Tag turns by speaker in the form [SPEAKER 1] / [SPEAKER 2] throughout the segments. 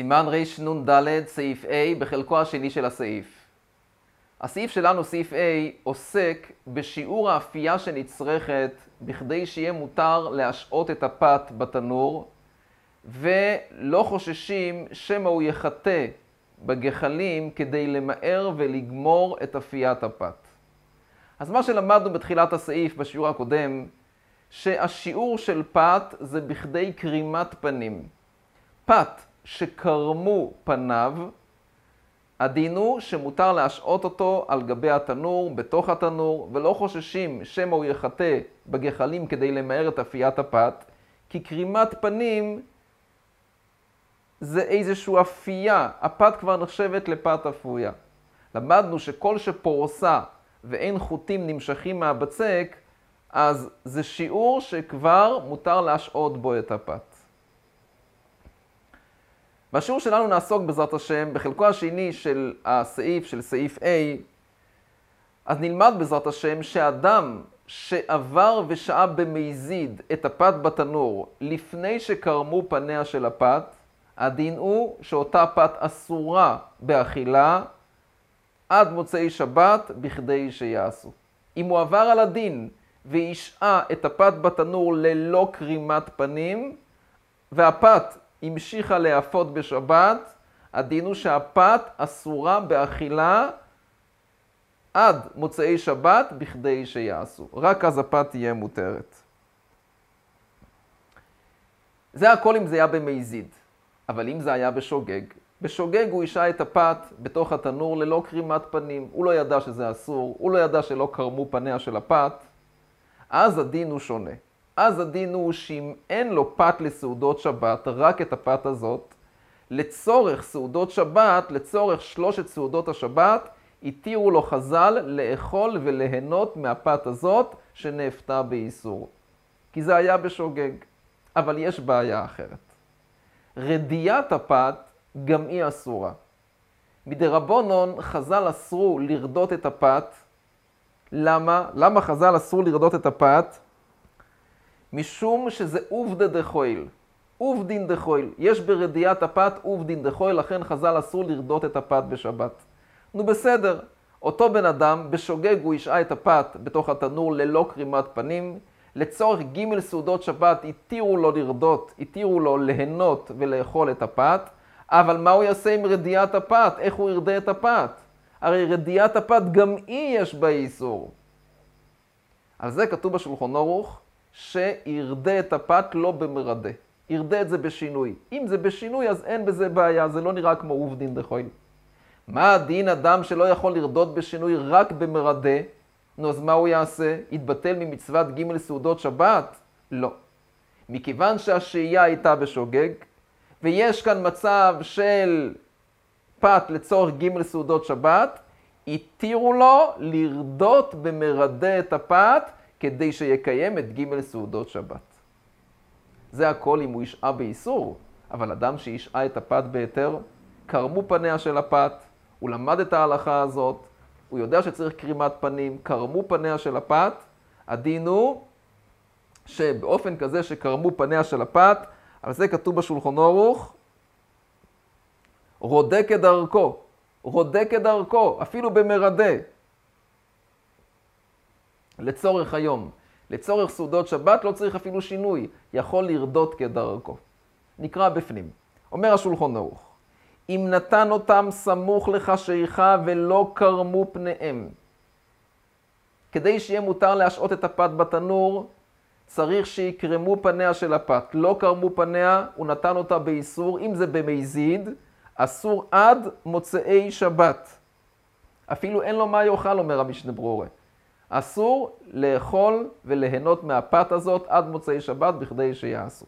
[SPEAKER 1] סימן רנ"ד, סעיף A, בחלקו השני של הסעיף. הסעיף שלנו, סעיף A, עוסק בשיעור האפייה שנצרכת בכדי שיהיה מותר להשעות את הפת בתנור, ולא חוששים שמא הוא יחטא בגחלים כדי למהר ולגמור את אפיית הפת. אז מה שלמדנו בתחילת הסעיף, בשיעור הקודם, שהשיעור של פת זה בכדי קרימת פנים. פת שקרמו פניו, הדין הוא שמותר להשעות אותו על גבי התנור, בתוך התנור, ולא חוששים שמא הוא יחטא בגחלים כדי למהר את אפיית הפת, כי קרימת פנים זה איזושהי אפייה, הפת כבר נחשבת לפת אפויה. למדנו שכל שפורסה ואין חוטים נמשכים מהבצק, אז זה שיעור שכבר מותר להשעות בו את הפת. בשיעור שלנו נעסוק בעזרת השם בחלקו השני של הסעיף, של סעיף A, אז נלמד בעזרת השם שאדם שעבר ושעה במזיד את הפת בתנור לפני שקרמו פניה של הפת, הדין הוא שאותה פת אסורה באכילה עד מוצאי שבת בכדי שיעשו. אם הוא עבר על הדין והשעה את הפת בתנור ללא קרימת פנים, והפת המשיכה להיאפות בשבת, הדין הוא שהפת אסורה באכילה עד מוצאי שבת בכדי שיעשו. רק אז הפת תהיה מותרת. זה הכל אם זה היה במזיד, אבל אם זה היה בשוגג, בשוגג הוא השעה את הפת בתוך התנור ללא קרימת פנים. הוא לא ידע שזה אסור, הוא לא ידע שלא קרמו פניה של הפת, אז הדין הוא שונה. אז הדין הוא שאם אין לו פת לסעודות שבת, רק את הפת הזאת, לצורך סעודות שבת, לצורך שלושת סעודות השבת, התירו לו חז"ל לאכול וליהנות מהפת הזאת שנאפתה באיסור. כי זה היה בשוגג. אבל יש בעיה אחרת. רדיית הפת גם היא אסורה. מדרבנון חז"ל אסרו לרדות את הפת. למה? למה חז"ל אסרו לרדות את הפת? משום שזה עובדא דחויל. עובדין דחויל. יש ברדיית הפת עובדין דחויל, לכן חז"ל אסרו לרדות את הפת בשבת. נו בסדר, אותו בן אדם, בשוגג הוא השעה את הפת בתוך התנור ללא קרימת פנים. לצורך ג' סעודות שבת התירו לו לרדות, התירו לו ליהנות ולאכול את הפת, אבל מה הוא יעשה עם רדיית הפת? איך הוא ירדה את הפת? הרי רדיית הפת גם היא יש בה איסור. על זה כתוב בשולחון אורוך, שירדה את הפת לא במרדה. ירדה את זה בשינוי. אם זה בשינוי, אז אין בזה בעיה, זה לא נראה כמו עובדין דחוי. מה הדין אדם שלא יכול לרדות בשינוי רק במרדה? נו, אז מה הוא יעשה? יתבטל ממצוות ג' סעודות שבת? לא. מכיוון שהשהייה הייתה בשוגג, ויש כאן מצב של פת לצורך ג' סעודות שבת, התירו לו לרדות במרדה את הפת כדי שיקיים את ג' סעודות שבת. זה הכל אם הוא ישעה באיסור, אבל אדם שישעה את הפת בהיתר, קרמו פניה של הפת, הוא למד את ההלכה הזאת, הוא יודע שצריך קרימת פנים, קרמו פניה של הפת, הדין הוא שבאופן כזה שקרמו פניה של הפת, על זה כתוב בשולחון אורוך, רודה כדרכו, רודה כדרכו, אפילו במרדה. לצורך היום, לצורך סעודות שבת לא צריך אפילו שינוי, יכול לרדות כדרכו. נקרא בפנים. אומר השולחון ערוך, אם נתן אותם סמוך לחשיכה ולא קרמו פניהם, כדי שיהיה מותר להשעות את הפת בתנור, צריך שיקרמו פניה של הפת. לא קרמו פניה, הוא נתן אותה באיסור, אם זה במזיד, אסור עד מוצאי שבת. אפילו אין לו מה יאכל, אומר המשנה ברורה. אסור לאכול וליהנות מהפת הזאת עד מוצאי שבת בכדי שיעשו.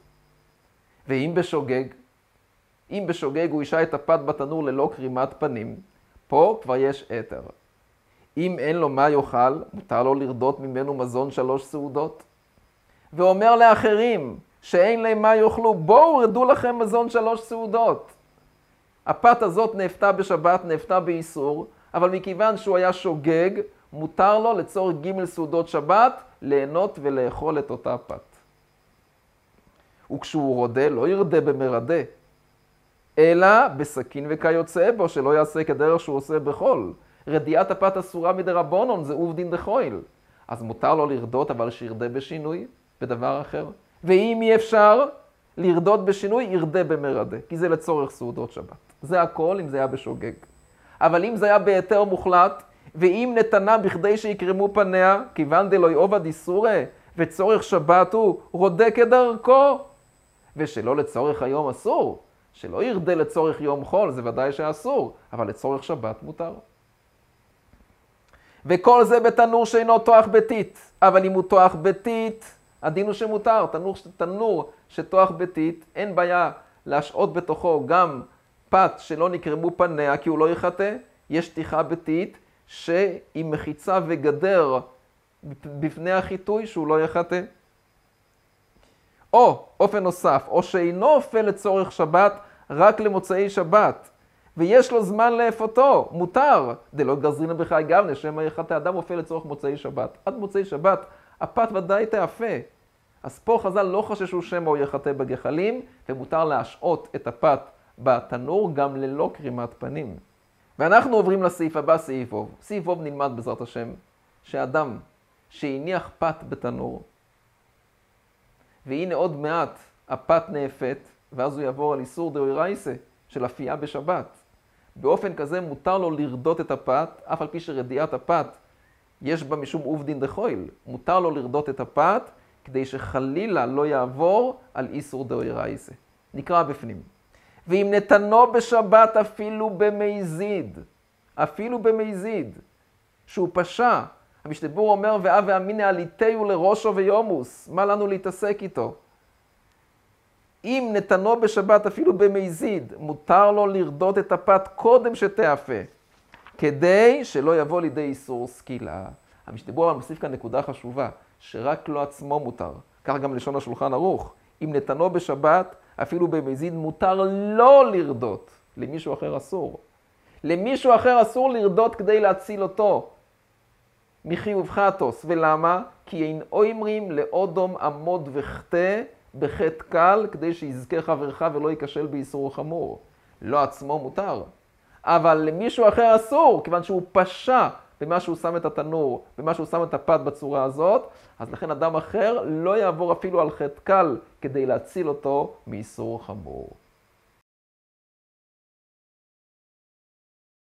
[SPEAKER 1] ואם בשוגג, אם בשוגג הוא ישעה את הפת בתנור ללא קרימת פנים, פה כבר יש אתר. אם אין לו מה יאכל, מותר לו לרדות ממנו מזון שלוש סעודות. ואומר לאחרים שאין להם מה יאכלו, בואו רדו לכם מזון שלוש סעודות. הפת הזאת נאפתה בשבת, נאפתה באיסור, אבל מכיוון שהוא היה שוגג, מותר לו לצורך ג' סעודות שבת ליהנות ולאכול את אותה פת. וכשהוא רודה, לא ירדה במרדה. אלא בסכין וכיוצא בו, שלא יעשה כדרך שהוא עושה בחול. רדיעת הפת אסורה מדרבנון, זה עובדין דחויל. אז מותר לו לרדות, אבל שירדה בשינוי, בדבר אחר. ואם אי אפשר לרדות בשינוי, ירדה במרדה, כי זה לצורך סעודות שבת. זה הכל אם זה היה בשוגג. אבל אם זה היה בהיתר מוחלט, ואם נתנה בכדי שיקרמו פניה, כיוון דלוי עובד איסורי, וצורך שבת הוא רודה כדרכו, ושלא לצורך היום אסור, שלא ירדה לצורך יום חול, זה ודאי שאסור, אבל לצורך שבת מותר. וכל זה בתנור שאינו תוח ביתית, אבל אם הוא תוח ביתית, הדין הוא שמותר, תנור, תנור שתוח ביתית, אין בעיה להשעות בתוכו גם פת שלא נקרמו פניה כי הוא לא יחטא, יש שטיחה ביתית שהיא מחיצה וגדר בפני החיטוי שהוא לא יחטא. או, אופן נוסף, או שאינו אופה לצורך שבת, רק למוצאי שבת, ויש לו זמן לאפותו, מותר. דלא גזרינא בחי גבנה, שמא יחטא אדם אופה לצורך מוצאי שבת. עד מוצאי שבת, הפת ודאי תאפה. אז פה חז"ל לא חששו שמא הוא יחטא בגחלים, ומותר להשעות את הפת בתנור גם ללא קרימת פנים. ואנחנו עוברים לסעיף הבא, סעיף אוב. סעיף אוב נלמד בעזרת השם, שאדם שהניח פת בתנור, והנה עוד מעט הפת נאפת, ואז הוא יעבור על איסור דאורייסה של אפייה בשבת. באופן כזה מותר לו לרדות את הפת, אף על פי שרדיעת הפת יש בה משום עובדין דחויל. מותר לו לרדות את הפת, כדי שחלילה לא יעבור על איסור דאורייסה. נקרא בפנים. ואם נתנו בשבת אפילו במזיד, אפילו במזיד, שהוא פשע, המשתבור אומר, ואב ואמינא עליתהו לראשו ויומוס, מה לנו להתעסק איתו? אם נתנו בשבת אפילו במזיד, מותר לו לרדות את הפת קודם שתאפה, כדי שלא יבוא לידי איסור סקילה. המשתבור מוסיף כאן נקודה חשובה, שרק לו עצמו מותר. כך גם לשון השולחן ערוך. אם נתנו בשבת, אפילו במזיד, מותר לא לרדות. למישהו אחר אסור. למישהו אחר אסור לרדות כדי להציל אותו. מחיוב חטוס. ולמה? כי אין אומרים לאודום עמוד וחטא בחטא קל, כדי שיזכה חברך ולא ייכשל באיסור חמור. לא עצמו מותר. אבל למישהו אחר אסור, כיוון שהוא פשע במה שהוא שם את התנור, במה שהוא שם את הפת בצורה הזאת, אז לכן אדם אחר לא יעבור אפילו על חטא קל כדי להציל אותו מאיסור חמור.